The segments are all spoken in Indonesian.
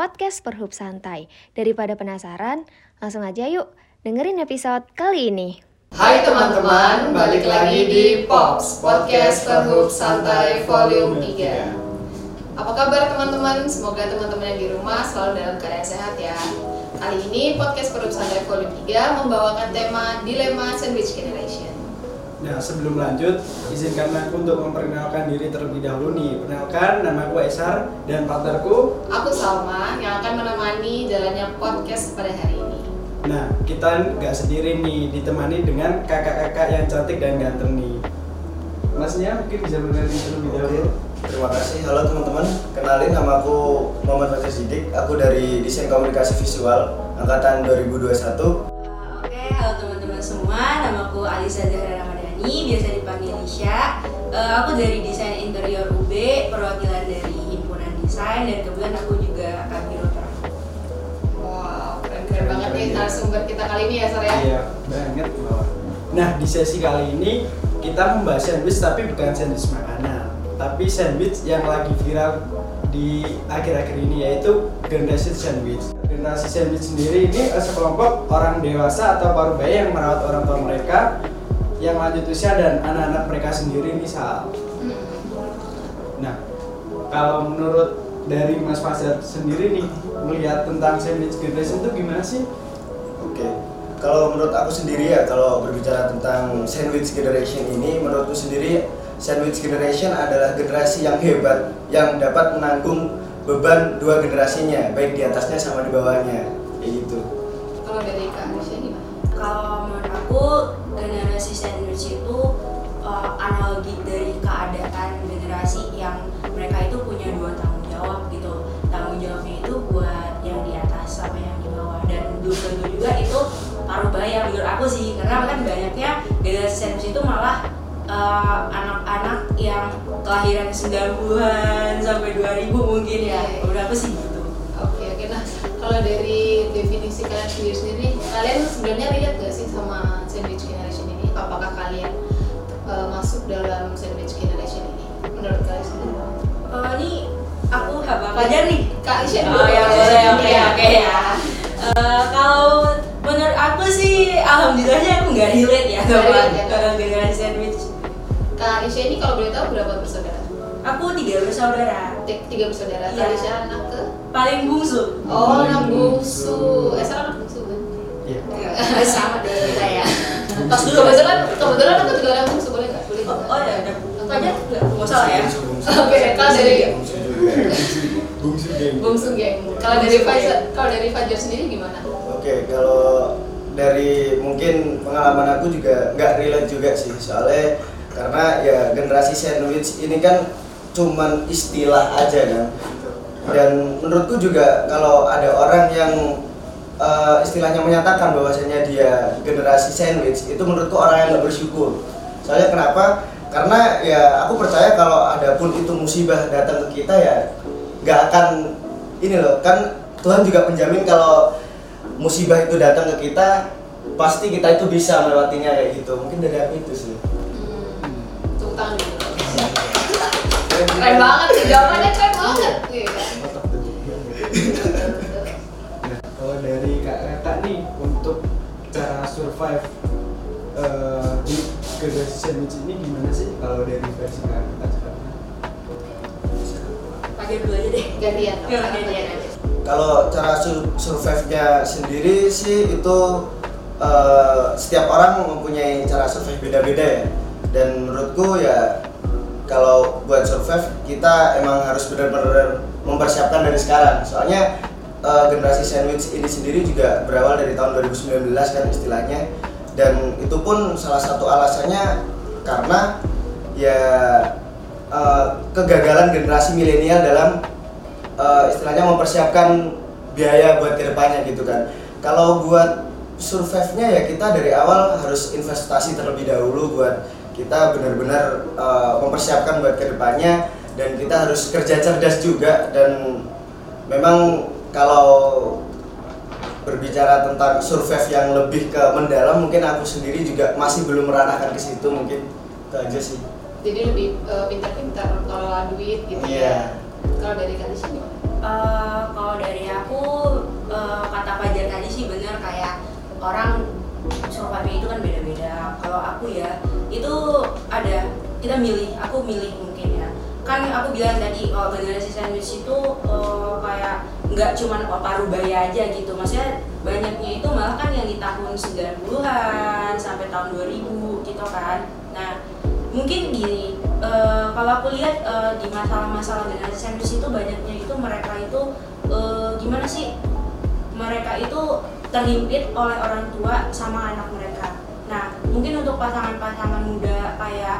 podcast Perhub Santai. Daripada penasaran, langsung aja yuk dengerin episode kali ini. Hai teman-teman, balik lagi di Pops, podcast Perhub Santai Volume 3. Apa kabar teman-teman? Semoga teman-teman yang di rumah selalu dalam keadaan sehat ya. Kali ini podcast Perhub Santai Volume 3 membawakan tema Dilema Sandwich Generation. Nah sebelum lanjut, izinkan aku untuk memperkenalkan diri terlebih dahulu nih. Perkenalkan, nama aku Esar dan partnerku. Aku Salma yang akan menemani jalannya podcast pada hari ini. Nah kita nggak sendiri nih, ditemani dengan kakak-kakak yang cantik dan ganteng nih. Masnya mungkin bisa mengenali terlebih dahulu. Terima kasih. Halo teman-teman. Kenalin nama aku Muhammad Fatir Sidik. Aku dari Desain Komunikasi Visual angkatan 2021. Uh, Oke, halo teman-teman semua. Namaku Alisa Zahra Ramadhani, biasa dipanggil Lisha. Uh, aku dari Desain Interior UB, perwakilan dari Himpunan Desain dan kebetulan aku juga kabiroter. Wow, keren-keren banget nih narasumber kita kali ini ya, Sar ya. Iya, banget. Nah di sesi kali ini kita membahas sandwich tapi bukan sandwich makanan, tapi sandwich yang lagi viral di akhir-akhir ini yaitu generasi sandwich. Generasi sandwich sendiri ini sekelompok orang dewasa atau paruh bayi yang merawat orang tua mereka yang lanjut usia dan anak-anak mereka sendiri misal. Hmm. Nah, kalau menurut dari Mas Fajar sendiri nih melihat tentang sandwich generation itu gimana sih? Oke. Kalau menurut aku sendiri ya, kalau berbicara tentang sandwich generation ini, menurutku sendiri sandwich generation adalah generasi yang hebat yang dapat menanggung beban dua generasinya, baik di atasnya sama di bawahnya. Paruh baya menurut aku sih karena kan banyaknya generasi sandwich itu malah uh, anak-anak yang kelahiran 90-an sampai 2000 mungkin ya. Menurut aku sih gitu. Oke oke nah kalau dari definisi kalian sendiri sendiri kalian sebenarnya lihat gak sih sama sandwich generation ini? Apakah kalian uh, masuk dalam sandwich generation ini? Menurut kalian sendiri? Oh, ini aku apa pelajar nih? Kak Aisyah Oh ya boleh oke oke ya. Eh, kalau menurut aku sih alhamdulillahnya aku nggak relate ya Nggak sama ya? generasi sandwich. Kak Aisyah ini kalau boleh tahu berapa bersaudara? Aku tiga bersaudara, Tiga, tiga bersaudara. Kak Iya. Aisyah anak ke? paling bungsu. Oh anak bungsu. Eh salah anak bungsu kan? Iya. Sama deh kita ya. Pas dulu kebetulan kebetulan aku juga anak bungsu boleh nggak? Boleh Oh, oh ya udah aja nggak nggak salah ya. Oke, kalau dari- Bungsu geng. Bungsu geng. Kalau dari Fajar, kalau dari Fajar sendiri gimana? Oke, kalau dari mungkin pengalaman aku juga nggak relate juga sih, soalnya karena ya generasi sandwich ini kan cuman istilah aja kan. Dan menurutku juga kalau ada orang yang eh, istilahnya menyatakan bahwasanya dia generasi sandwich, itu menurutku orang yang nggak bersyukur. Soalnya kenapa? Karena ya aku percaya kalau ada pun itu musibah datang ke kita ya nggak akan ini loh kan Tuhan juga menjamin kalau musibah itu datang ke kita pasti kita itu bisa melewatinya kayak gitu mungkin dari aku itu sih Hmm. Tepuk tangan dulu. Keren banget sih jawabannya keren banget. Iya kan? Nah, kalau dari kakak nih untuk cara survive eh, di generasi ini gimana sih kalau dari versi kakak sekarang? Dulu aja deh. Gantian. Ya, kalau cara sur- survive-nya sendiri sih itu eh, setiap orang mempunyai cara survive beda-beda ya dan menurutku ya kalau buat survive kita emang harus benar-benar mempersiapkan dari sekarang soalnya eh, generasi sandwich ini sendiri juga berawal dari tahun 2019 kan istilahnya dan itu pun salah satu alasannya karena ya eh, kegagalan generasi milenial dalam eh, istilahnya mempersiapkan biaya buat ke depannya gitu kan. Kalau buat survive-nya ya kita dari awal harus investasi terlebih dahulu buat kita benar-benar eh, mempersiapkan buat ke depannya dan kita harus kerja cerdas juga. Dan memang kalau berbicara tentang survive yang lebih ke mendalam mungkin aku sendiri juga masih belum meranakan ke situ mungkin itu aja sih Jadi lebih eh, pintar-pintar kalau duit gitu Iya. ya. Kalau dari kalian gimana? Eh, kalau dari aku eh, kata Fajar tadi sih bener kayak orang survive itu kan beda-beda. Kalau aku ya itu ada kita milih, aku milih mungkin ya. Kan aku bilang tadi kalau generasi sandwich itu eh, kayak nggak cuman paruh baya aja gitu. Maksudnya banyaknya itu malah kan yang di tahun 90-an sampai tahun 2000 gitu kan. Nah, mungkin gini eh, kalau aku lihat eh, di masalah-masalah generasi sandwich itu banyaknya itu mereka itu eh, gimana sih? Mereka itu terhimpit oleh orang tua sama anak mereka. Nah mungkin untuk pasangan-pasangan muda kayak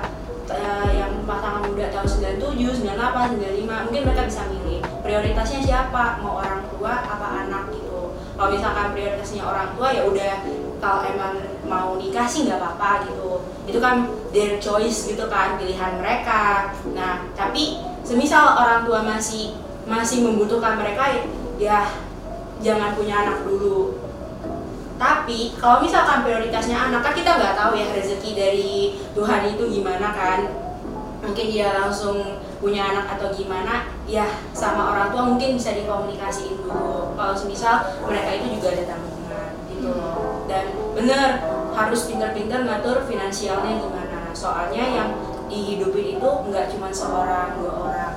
eh, yang pasangan muda tahun 97, 98, 95 mungkin mereka bisa milih prioritasnya siapa? Mau orang tua apa anak gitu. Kalau misalkan prioritasnya orang tua ya udah kalau emang mau nikah sih nggak apa-apa gitu. Itu kan their choice gitu kan pilihan mereka. Nah tapi semisal orang tua masih masih membutuhkan mereka ya jangan punya anak dulu. Tapi kalau misalkan prioritasnya anak kan kita nggak tahu ya rezeki dari Tuhan itu gimana kan. Mungkin dia langsung punya anak atau gimana ya sama orang tua mungkin bisa dikomunikasiin dulu. Kalau semisal mereka itu juga ada tanggungan gitu dan bener harus pintar-pintar ngatur finansialnya gimana. Soalnya yang dihidupin itu nggak cuma seorang dua orang.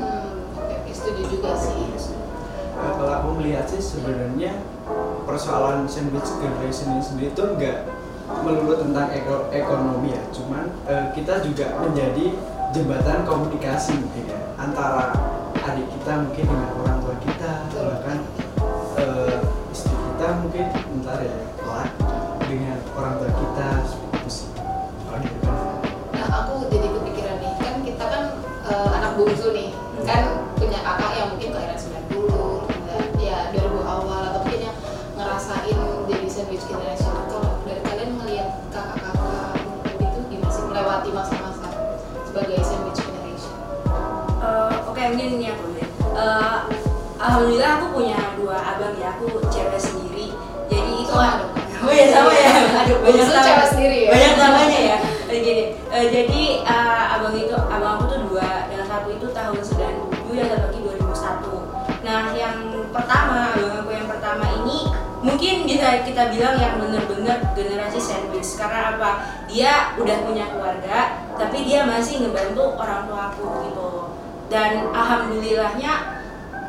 Hmm, setuju juga sih. Nah, kalau aku melihat sih sebenarnya persoalan sandwich generation ini sendiri itu enggak melulu tentang eko- ekonomi ya, cuman eh, kita juga menjadi jembatan komunikasi mungkin ya antara adik kita mungkin dengan orang tua kita bahkan orang tua kita seperti itu sih. Kalau. Nah, aku jadi kepikiran nih, kan kita kan eh, anak bungsu nih, kan punya kakak yang mungkin kelahiran 90, dan ya 2000 awal atau mungkin yang ngerasain jadi sandwich generation. Kalau dari kalian ngelihat kakak-kakak itu gimana sih melewati masa-masa sebagai sandwich generation? Eh, Oke mungkin ini aku. Eh, Alhamdulillah aku punya Oh ya sama ya. Aduh, banyak sama. sendiri ya. Banyak ya. Gini, eh, jadi eh, abang itu abang aku tuh dua, yang satu itu tahun 97, yang satu lagi 2001. Nah, yang pertama, abang aku yang pertama ini mungkin bisa kita bilang yang bener-bener generasi sandwich karena apa? Dia udah punya keluarga, tapi dia masih ngebantu orang tua aku gitu. Dan alhamdulillahnya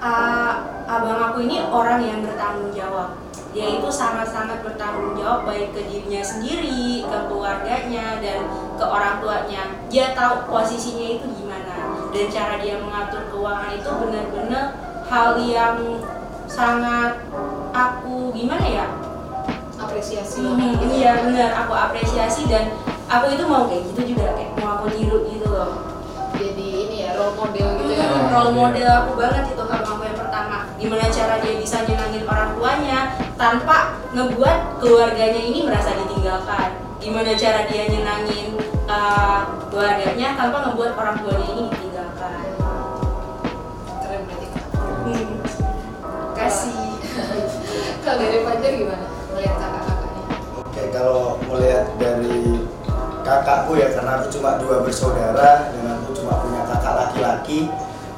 uh, abang aku ini orang yang bertanggung jawab dia itu sangat-sangat bertanggung jawab baik ke dirinya sendiri, ke keluarganya dan ke orang tuanya. Dia tahu posisinya itu gimana dan cara dia mengatur keuangan itu benar-benar hal yang sangat aku gimana ya? Apresiasi Hmm, iya benar aku apresiasi dan aku itu mau kayak gitu juga kayak mau aku tiru gitu loh. Jadi ini ya role model gitu ya. Hmm, role model aku banget itu abang aku yang pertama gimana cara dia bisa nyenangin orang tuanya tanpa ngebuat keluarganya ini merasa ditinggalkan gimana cara dia nyenangin uh, keluarganya tanpa ngebuat orang tuanya ini ditinggalkan Keren berarti hmm. kasih Kalau dari Fajar gimana? Melihat kakak-kakaknya? Oke, kalau melihat dari kakakku ya karena aku cuma dua bersaudara dan aku cuma punya kakak laki-laki.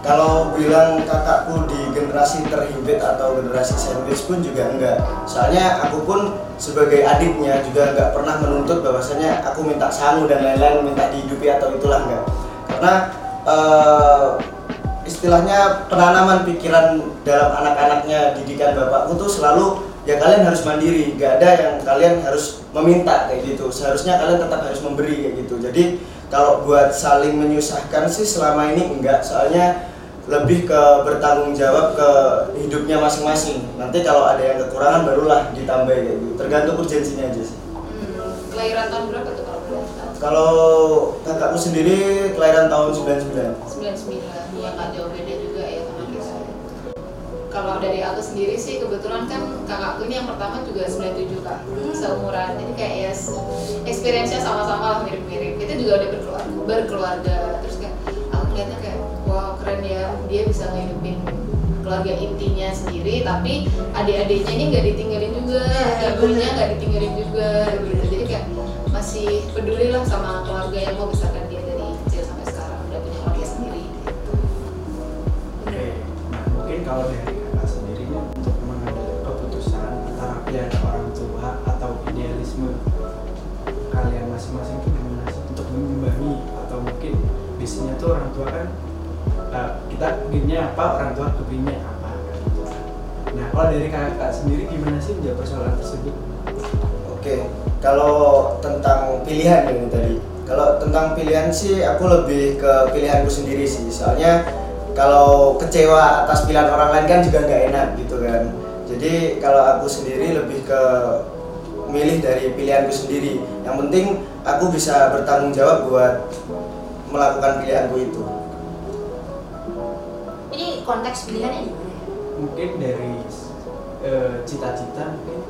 Kalau bilang kakakku di generasi terhimpit atau generasi sandwich pun juga enggak. Soalnya aku pun sebagai adiknya juga enggak pernah menuntut bahwasanya aku minta sangu dan lain-lain minta dihidupi atau itulah enggak. Karena eh, istilahnya penanaman pikiran dalam anak-anaknya didikan bapakku tuh selalu ya kalian harus mandiri gak ada yang kalian harus meminta kayak gitu seharusnya kalian tetap harus memberi kayak gitu jadi kalau buat saling menyusahkan sih selama ini enggak soalnya lebih ke bertanggung jawab ke hidupnya masing-masing. Nanti kalau ada yang kekurangan barulah ditambah kayak gitu. Tergantung urgensinya aja sih. Hmm, kelahiran tahun berapa tuh kalau boleh tahu? kalau kakakku sendiri kelahiran tahun 99 99 ya nggak jauh beda juga ya sama kita. Kalau dari aku sendiri sih kebetulan kan kakakku ini yang pertama juga 97 kak. Seumuran. Jadi kayak ya experience-nya sama-sama lah mirip-mirip. Itu juga udah berkeluarga, berkeluarga bisa ngehidupin keluarga intinya sendiri tapi adik-adiknya ini nggak ditinggalin juga ibunya nggak ditinggalin juga gitu. Jadi kayak masih peduli lah sama keluarga yang mau besarkan dia dari kecil sampai sekarang udah punya keluarga sendiri Oke, nah mungkin kalau dari kakak sendiri nih, untuk mengambil keputusan antara pilihan orang tua atau idealisme kalian masing-masing itu gimana sih? Untuk mengimbangi atau mungkin biasanya tuh orang tua kan kita pinginnya apa orang tua kepinginnya apa kan nah kalau dari kakak sendiri gimana sih menjawab persoalan tersebut Oke, kalau tentang pilihan ini tadi, kalau tentang pilihan sih aku lebih ke pilihanku sendiri sih. Soalnya kalau kecewa atas pilihan orang lain kan juga nggak enak gitu kan. Jadi kalau aku sendiri lebih ke milih dari pilihanku sendiri. Yang penting aku bisa bertanggung jawab buat melakukan pilihanku itu. Ini konteks pilihannya gimana ya? mungkin dari eh, cita-cita mungkin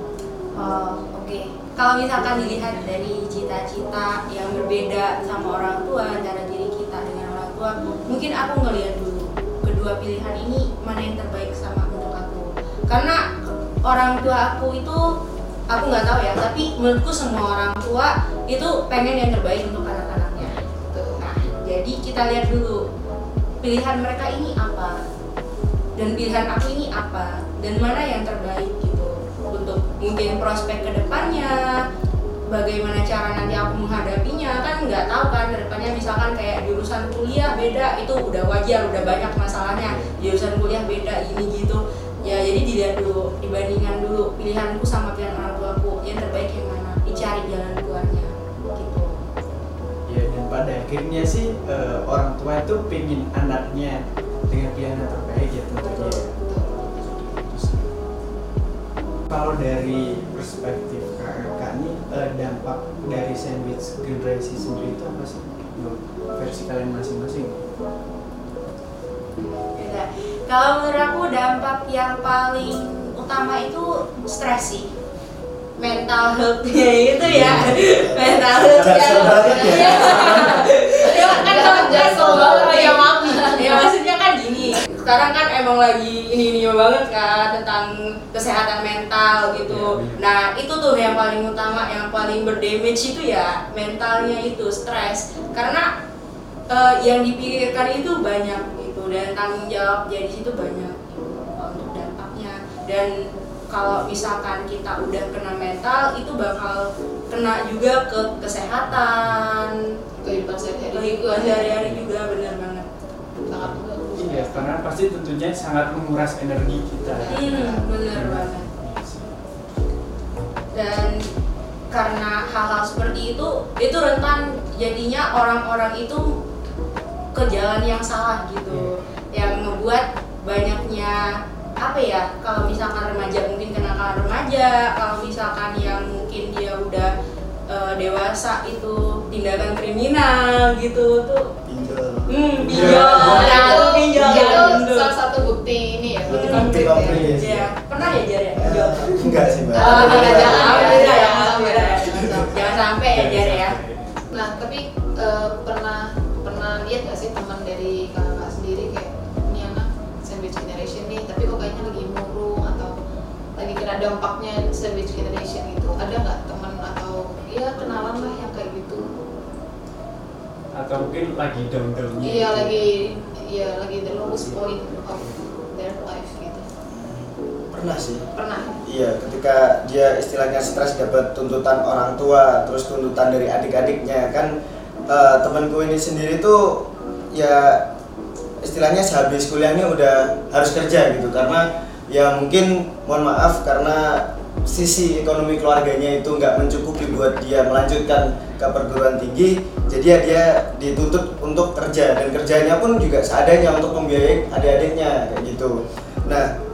Oh, Oke, kalau misalkan dilihat dari cita-cita yang berbeda sama orang tua, antara diri kita dengan orang tua, mungkin aku ngelihat dulu kedua pilihan ini mana yang terbaik sama untuk aku. Karena orang tua aku itu aku nggak tahu ya, tapi menurutku semua orang tua itu pengen yang terbaik untuk anak-anaknya. Nah, jadi kita lihat dulu pilihan mereka ini apa dan pilihan aku ini apa? Dan mana yang terbaik gitu? Untuk mungkin prospek ke depannya bagaimana cara nanti aku menghadapinya? Kan nggak tahu kan ke depannya misalkan kayak jurusan kuliah beda itu udah wajar udah banyak masalahnya. Jurusan kuliah beda ini gitu. Ya jadi dilihat dulu dibandingkan dulu pilihanku sama pilihan orang tuaku yang terbaik yang mana? Dicari jalan keluarnya gitu. Ya dan pada akhirnya sih eh, orang tua itu pengen anaknya dengan pilihan yang terbaik ya tentunya ya. Kalau dari perspektif kakak nih eh, dampak dari sandwich generasi sendiri itu apa sih versi kalian masing-masing. Kalau menurut aku dampak yang paling utama itu stres sih. Mental health-nya itu ya. Mental health banget ya. ya kan kalau jaksel jaksel banget. ya maaf ya maksudnya kan gini sekarang kan emang lagi ini ini banget kan tentang kesehatan mental gitu. Iya, nah itu tuh yang paling utama yang paling berdamage itu ya mentalnya itu stres. Karena eh, yang dipikirkan itu banyak gitu dan tanggung jawab jadi situ banyak gitu, untuk dampaknya. Dan kalau misalkan kita udah kena mental itu bakal kena juga ke kesehatan. Kehidupan sehari-hari juga bener banget iya karena pasti tentunya sangat menguras energi kita. Hmm, bener banget. Dan karena hal-hal seperti itu itu rentan jadinya orang-orang itu ke jalan yang salah gitu. Yang membuat banyaknya apa ya kalau misalkan remaja mungkin kenakalan remaja kalau misalkan yang mungkin dia udah eh, dewasa itu tindakan kriminal gitu tuh. Hmm Iya. pinjol nah itu pinjol itu salah satu bukti ini ya bukti Hmm. konkret ya ya. Iya, pernah ya Jar ya pinjol Eh, Enggak sih mbak. Oh, beda jalan ya. beda ya, Jangan beda ya. sampai. Jangan sampai ya Jar ya. Nah, tapi eh, pernah pernah lihat nggak sih teman dari kakak sendiri kayak ini anak sandwich generation nih, tapi kok kayaknya lagi murung atau lagi kena dampaknya sandwich generation gitu. Ada nggak teman atau ya kenalan lah yang kayak gitu? Atau mungkin lagi down-downnya Iya gitu. lagi iya lagi the lowest point of their life gitu. Pernah sih. Pernah. Iya, ketika dia istilahnya stres dapat tuntutan orang tua, terus tuntutan dari adik-adiknya kan eh, temanku ini sendiri tuh ya istilahnya sehabis kuliahnya udah harus kerja gitu karena ya mungkin mohon maaf karena sisi ekonomi keluarganya itu nggak mencukupi buat dia melanjutkan ke perguruan tinggi jadi ya dia dituntut untuk kerja dan kerjanya pun juga seadanya untuk membiayai adik-adiknya kayak gitu. Nah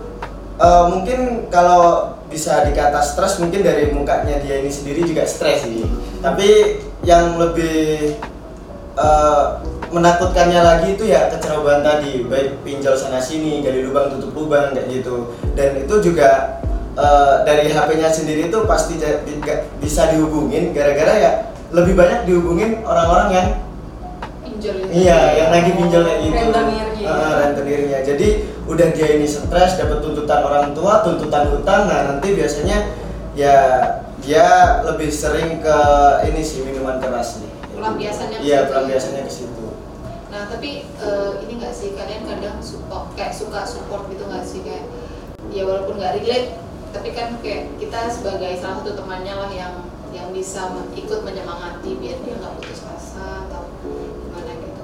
Eh, mungkin kalau bisa dikata stres mungkin dari mukanya dia ini sendiri juga stres sih tapi yang lebih eh, menakutkannya lagi itu ya kecerobohan tadi baik pinjol sana sini gali lubang tutup lubang kayak gitu. Dan itu juga eh, dari HP-nya sendiri itu pasti di- bisa dihubungin gara-gara ya lebih banyak dihubungin orang-orang yang Pinjol itu. Iya, yang lagi pinjol kayak gitu. Rentenirnya. Ah, rentenirnya. Jadi udah dia ini stres, dapat tuntutan orang tua, tuntutan hutang. Nah nanti biasanya ya dia lebih sering ke ini sih minuman keras nih. Pelampiasannya Iya, pelampiasannya ke situ. Nah tapi eh, ini nggak sih kalian kadang support kayak suka support gitu nggak sih kayak ya walaupun nggak relate tapi kan kayak kita sebagai salah satu temannya lah yang yang bisa ikut menyemangati biar dia nggak putus asa atau gimana gitu.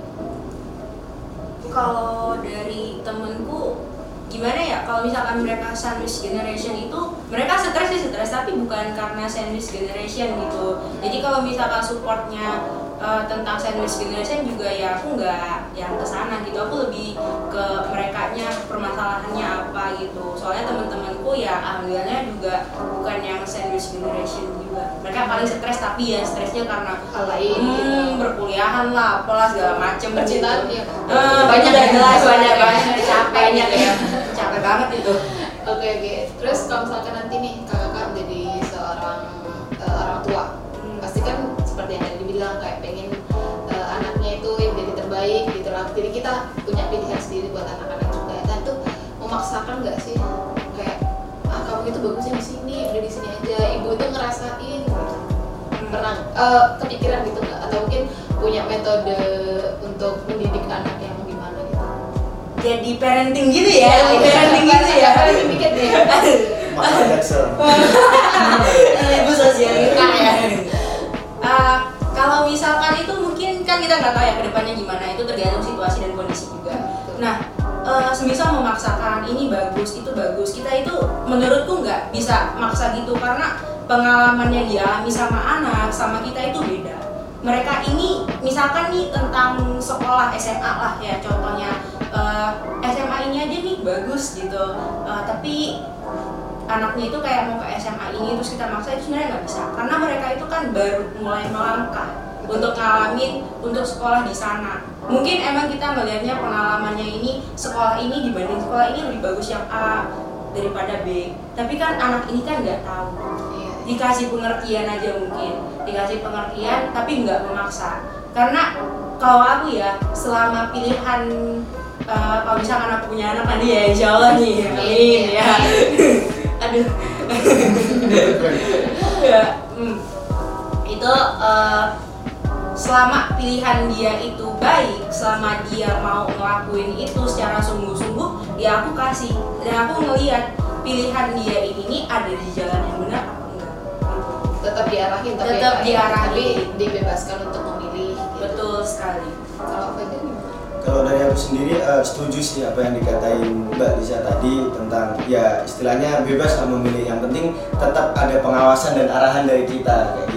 kalau dari temenku gimana ya kalau misalkan mereka sandwich generation itu mereka stres sih stres tapi bukan karena sandwich generation gitu jadi kalau misalkan supportnya eh, tentang sandwich generation juga ya aku nggak yang ke sana gitu aku lebih ke mereka nya permasalahannya apa gitu soalnya teman-temanku ya alhamdulillahnya juga bukan yang sandwich generation juga mereka paling stres tapi ya stresnya karena Hal lain gitu. hmm, berkuliahan lah apalah segala macem Percintaan gitu. ya. Eh, Banyak udah ya. jelas banyak Banyak ya. capek Banyak ya. capek banget itu Oke oke. Terus kalau misalkan nanti nih kita punya pilihan sendiri buat anak-anak juga. Nah itu memaksakan nggak sih kayak ah kamu itu bagusnya di sini, udah di sini aja. Ibu itu ngerasain. Pernah eh, kepikiran gitu nggak? Atau mungkin punya metode untuk mendidik anak yang gimana gitu? jadi parenting gitu ya parenting gitu ya Parenting dikit Jackson. ibu sosialita ya Eh, kalau misalkan itu kan kita nggak tahu ya ke depannya gimana. Itu tergantung situasi dan kondisi juga. Nah eh, semisal memaksakan ini bagus itu bagus. Kita itu menurutku nggak bisa maksa gitu karena pengalaman yang dialami sama anak sama kita itu beda. Mereka ini misalkan nih tentang sekolah SMA lah ya contohnya. Eh, SMA ini aja nih bagus gitu. Eh, tapi anaknya itu kayak mau ke SMA ini terus kita maksa itu sebenarnya nggak bisa. Karena mereka itu kan baru mulai melangkah untuk ngalamin untuk sekolah di sana. Mungkin emang kita melihatnya pengalamannya ini sekolah ini dibanding sekolah ini lebih bagus yang A daripada B. Tapi kan anak ini kan nggak tahu. Iya. dikasih pengertian aja mungkin. Dikasih pengertian tapi nggak memaksa. Karena kalau aku ya selama pilihan eh, kalau misalkan aku punya anak nanti ya insya Allah nih amin ya. Aduh. Ya hmm. itu eh, selama pilihan dia itu baik selama dia mau ngelakuin itu secara sungguh-sungguh ya aku kasih dan aku ngelihat pilihan dia ini ada di jalan yang benar apa enggak tetap diarahin tapi Tetap tapi diarahin. dibebaskan untuk memilih gitu. betul sekali kalau apa dari aku sendiri eh, setuju sih apa yang dikatain Mbak Lisa tadi tentang ya istilahnya bebas lah memilih. Yang penting tetap ada pengawasan dan arahan dari kita kayak gitu.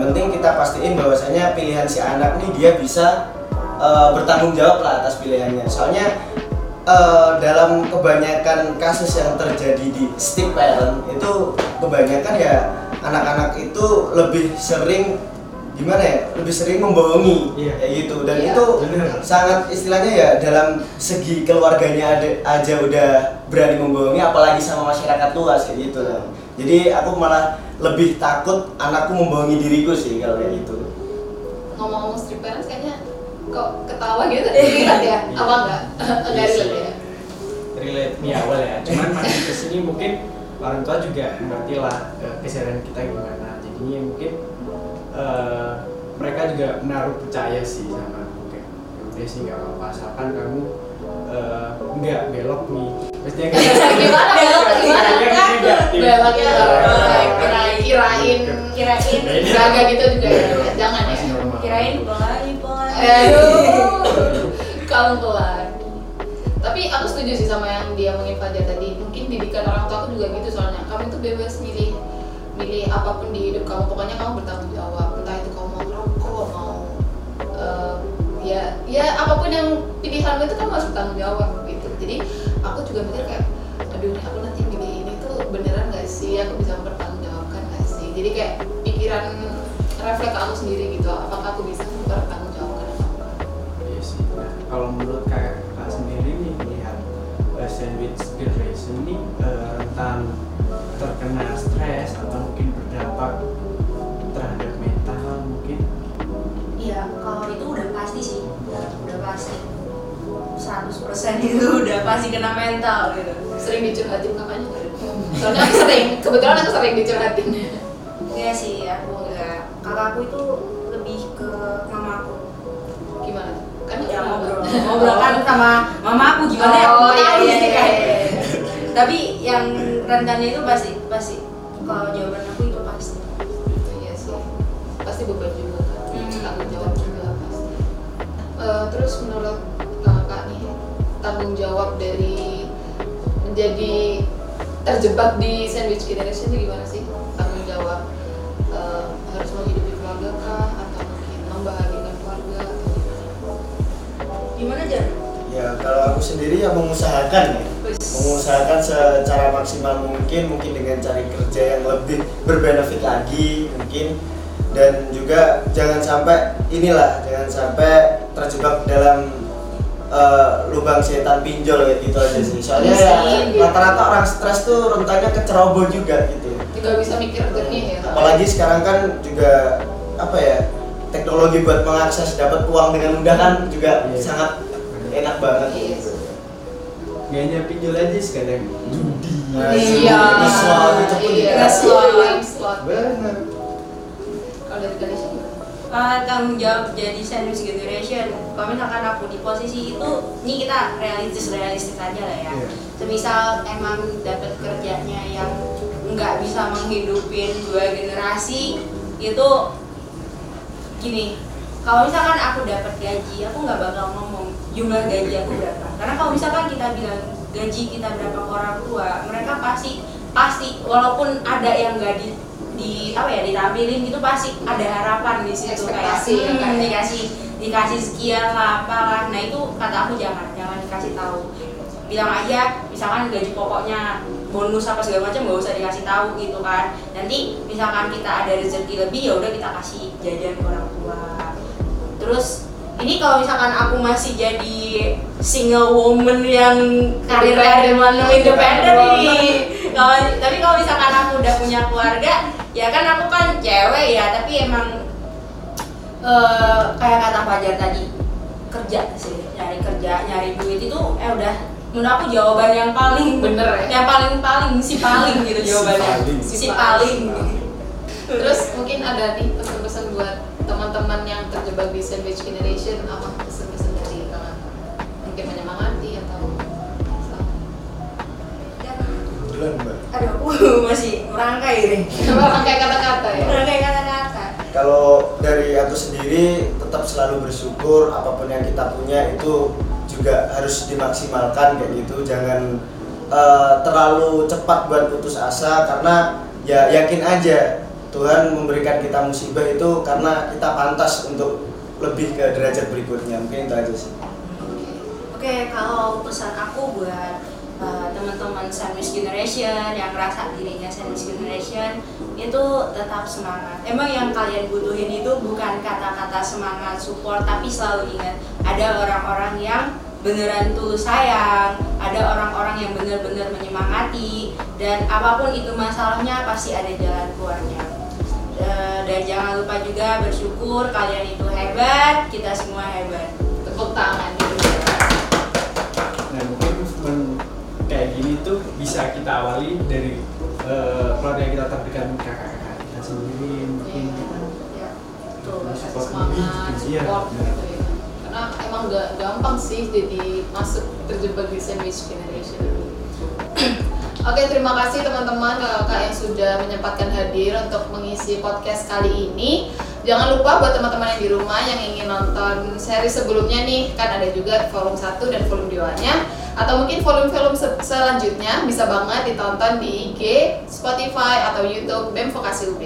Yang penting kita pastiin bahwasanya pilihan si anak nih dia bisa eh, bertanggung jawab lah atas pilihannya. Soalnya eh, dalam kebanyakan kasus yang terjadi di stick parent itu kebanyakan ya anak-anak itu lebih sering gimana ya lebih sering membohongi Iya. kayak gitu dan Iya, itu bener. sangat istilahnya ya dalam segi keluarganya ada, aja udah berani membohongi apalagi sama masyarakat luas kayak gitu jadi aku malah lebih takut anakku membohongi diriku sih kalau kayak gitu. Ngomong-ngomong strict parents kayaknya kok ketawa gitu relate ya? Apa enggak? Enggak relate ya? Relate nih awal ya. Cuman makin ke sini mungkin orang tua juga mengerti lah eh, keseharian kita gimana. Jadinya mungkin eh, mereka juga menaruh percaya sih sama aku kayak "Ya udah sih nggak apa-apa. Asalkan kamu eh, nggak belok nih gimana? belok gimana? belok ya kirain kirain kirain. jaga gitu juga. Ya jangan ya. Kirain pelan pelan. Aduh, kamu pelan. Tapi aku setuju sih sama yang dia ngomongin Fajar tadi. Mungkin didikan orang tua aku juga gitu soalnya. Kamu itu bebas milih milih apa pun di hidup kamu. Pokoknya kamu bertanggung jawab. Entah itu kamu mau ngerokok, mau eh, ya ya apa pun yang pilihanmu itu kamu harus bertanggung jawab gitu. Jadi aku juga mikir kayak, aduh ini aku nanti milih ini tuh beneran gak sih? Aku bisa mempertanggungjawabkan gak sih? Jadi kayak pikiran refleks aku sendiri gitu. Apakah aku bisa mempertanggungjawabkan enggak? Iya sih. Nah, kalau menurut kakak kakak sendiri nih melihat uh, sandwich generation ini uh, rentan terkena stres atau mungkin berdampak 100% itu udah pasti kena mental gitu sering dicurhatin kakaknya nggak? soalnya aku sering kebetulan aku sering dicurhatin Iya sih, aku enggak. Kakakku itu lebih ke mama aku. gimana kan Ya ngobrol ngobrol kan sama mama aku gimana ya Oh, aku iya, tahu iya, sih iya, iya. tapi yang rentannya itu pasti pasti kalau jawaban aku itu pasti Iya sih, pasti beban juga kan, Hmm. tanggung jawab juga pasti. Eh, terus menurut tanggung jawab dari menjadi terjebak di sandwich generation itu gimana sih? Tanggung jawab eh, harus menghidupi keluarga kah atau mungkin membahagiakan keluarga? atau gimana? gimana Ya kalau aku sendiri ya mengusahakan ya mengusahakan secara maksimal mungkin mungkin dengan cari kerja yang lebih berbenefit lagi mungkin dan juga jangan sampai inilah jangan sampai terjebak dalam eh, lubang setan pinjol kayak gitu aja sih soalnya Iya ya, sih. rata-rata orang stres tuh rentannya ke ceroboh juga gitu Juga bisa mikir jernih ya. apalagi sekarang kan juga apa ya teknologi buat mengakses dapat uang dengan mudah kan juga Iya. sangat enak banget Iya sih. Gayanya pinjol aja sekarang judi. Nah, Iya. slot itu pun Iya. Slot, slot. Bener. Uh, tanggung jawab jadi sandwich generation. Kalau misalkan aku di posisi itu ini kita realistis realistis aja lah ya. Iya. semisal emang dapat kerjanya yang nggak bisa menghidupin dua generasi itu gini. Kalau misalkan aku dapat gaji aku nggak bakal ngomong jumlah gaji aku berapa? Karena kalau misalkan kita bilang gaji kita berapa ke orang tua mereka pasti pasti walaupun ada yang nggak di di apa ya ditampilin gitu pasti ada harapan di situ ya, kayak hmm, dikasih dikasih sekian lah apalah. Nah itu kata aku jangan jangan dikasih tahu. Bilang aja misalkan gaji pokoknya bonus apa segala macam nggak usah dikasih tahu gitu kan. Nanti misalkan kita ada rezeki lebih ya udah kita kasih jajan ke orang tua. Terus ini kalau misalkan aku masih jadi single woman yang karir karir independen nih kalau tapi kalau misalkan aku udah punya keluarga ya kan aku kan cewek ya tapi emang eh, kayak kata Fajar tadi kerja sih nyari kerja nyari duit itu eh udah menurut aku jawaban yang paling Bener ya? yang paling paling si paling gitu jawabannya paling. si paling Terus mungkin ada nih pesan-pesan buat teman-teman yang terjebak di sandwich generation apa pesan-pesan masih merangkai nih Coba pakai kata-kata ya. merangkai kata-kata Kalau dari aku sendiri tetap selalu bersyukur apa pun yang kita punya itu juga harus dimaksimalkan kayak gitu. Jangan eh, terlalu cepat buat putus asa karena ya yakin aja Tuhan memberikan kita musibah itu karena kita pantas untuk lebih ke derajat berikutnya. Mungkin itu aja sih. Oke, kalau pesan aku buat uh, teman-teman sandwich generation yang ngerasa dirinya sandwich generation itu tetap semangat. Emang yang kalian butuhin itu bukan kata-kata semangat support, tapi selalu ingat ada orang-orang yang beneran tulus sayang, ada orang-orang yang bener-bener menyemangati, dan apa pun itu masalahnya pasti ada jalan keluarnya. Eh, Dan jangan lupa juga bersyukur kalian itu hebat, kita semua hebat. Tepuk tangan dulu. Nah mungkin movement tuh bisa kita awali dari eh, keluarga kita terdekat kakak-kakak kita sendiri mungkin Iya. Tuh, kasih Support semangat, iya. support gitu ya. Karena emang gak gampang sih jadi masuk terjebak di sandwich generation. Oke, terima kasih teman-teman kakak yang sudah menyempatkan hadir untuk mengisi podcast kali ini. Jangan lupa buat teman-teman yang di rumah yang ingin nonton seri sebelumnya nih, kan ada juga volume 1 dan volume 2-nya atau mungkin volume-volume se- selanjutnya bisa banget ditonton di IG, Spotify atau YouTube BEM Vokasi UB.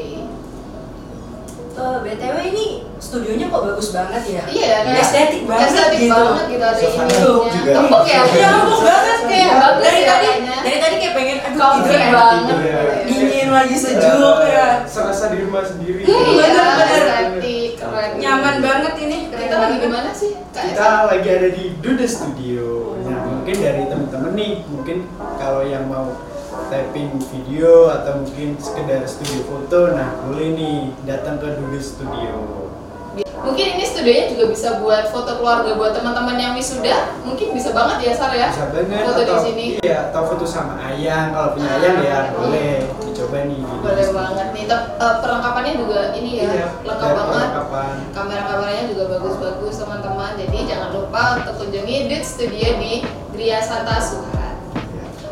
Eh, BTW ini studionya kok bagus banget ya? Iya, kayak estetik banget estetik gitu. banget gitu ada juga. Empuk ya? Iya, empuk banget kayak Iya, bagus dari ya tadi kayaknya. dari tadi kayak pengen aduh Comfy tidur enak. banget. Iya. Dingin lagi sejuk Eh, ya. serasa di rumah sendiri Hmm, Iya, bener-bener. estetik, keren. Nyaman banget ini. Kita lagi di mana sih? Kita lagi ada di Duda Studio. Mungkin dari teman-teman nih, mungkin kalau yang mau tapping video atau mungkin sekedar studio foto, nah boleh nih datang ke Duda Studio. Mungkin ini studionya juga bisa buat foto keluarga buat teman-teman yang wisuda. Mungkin bisa banget ya Sar ya. Bisa banget Foto di atau sini. iya atau foto sama ayang kalau punya Ah, ayang ya iya. boleh dicoba nih. di Boleh banget nih. Eh, perlengkapannya juga ini ya Iya, lengkap banget. Kamera-kameranya juga bagus-bagus teman-teman. Jadi jangan lupa untuk kunjungi Dut Studio di Gria Santa Suharan.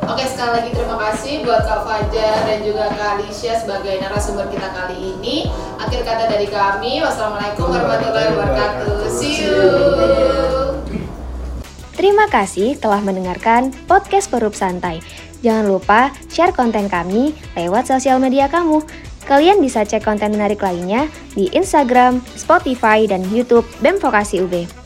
Oke, sekali lagi terima kasih buat Kak Fajar dan juga Kak Alicia sebagai narasumber kita kali ini. Akhir kata dari kami, wassalamualaikum warahmatullahi wabarakatuh. See you. Terima kasih telah mendengarkan podcast Perup Santai. Jangan lupa share konten kami lewat sosial media kamu. Kalian bisa cek konten menarik lainnya di Instagram, Spotify, dan YouTube BEM Vokasi UB.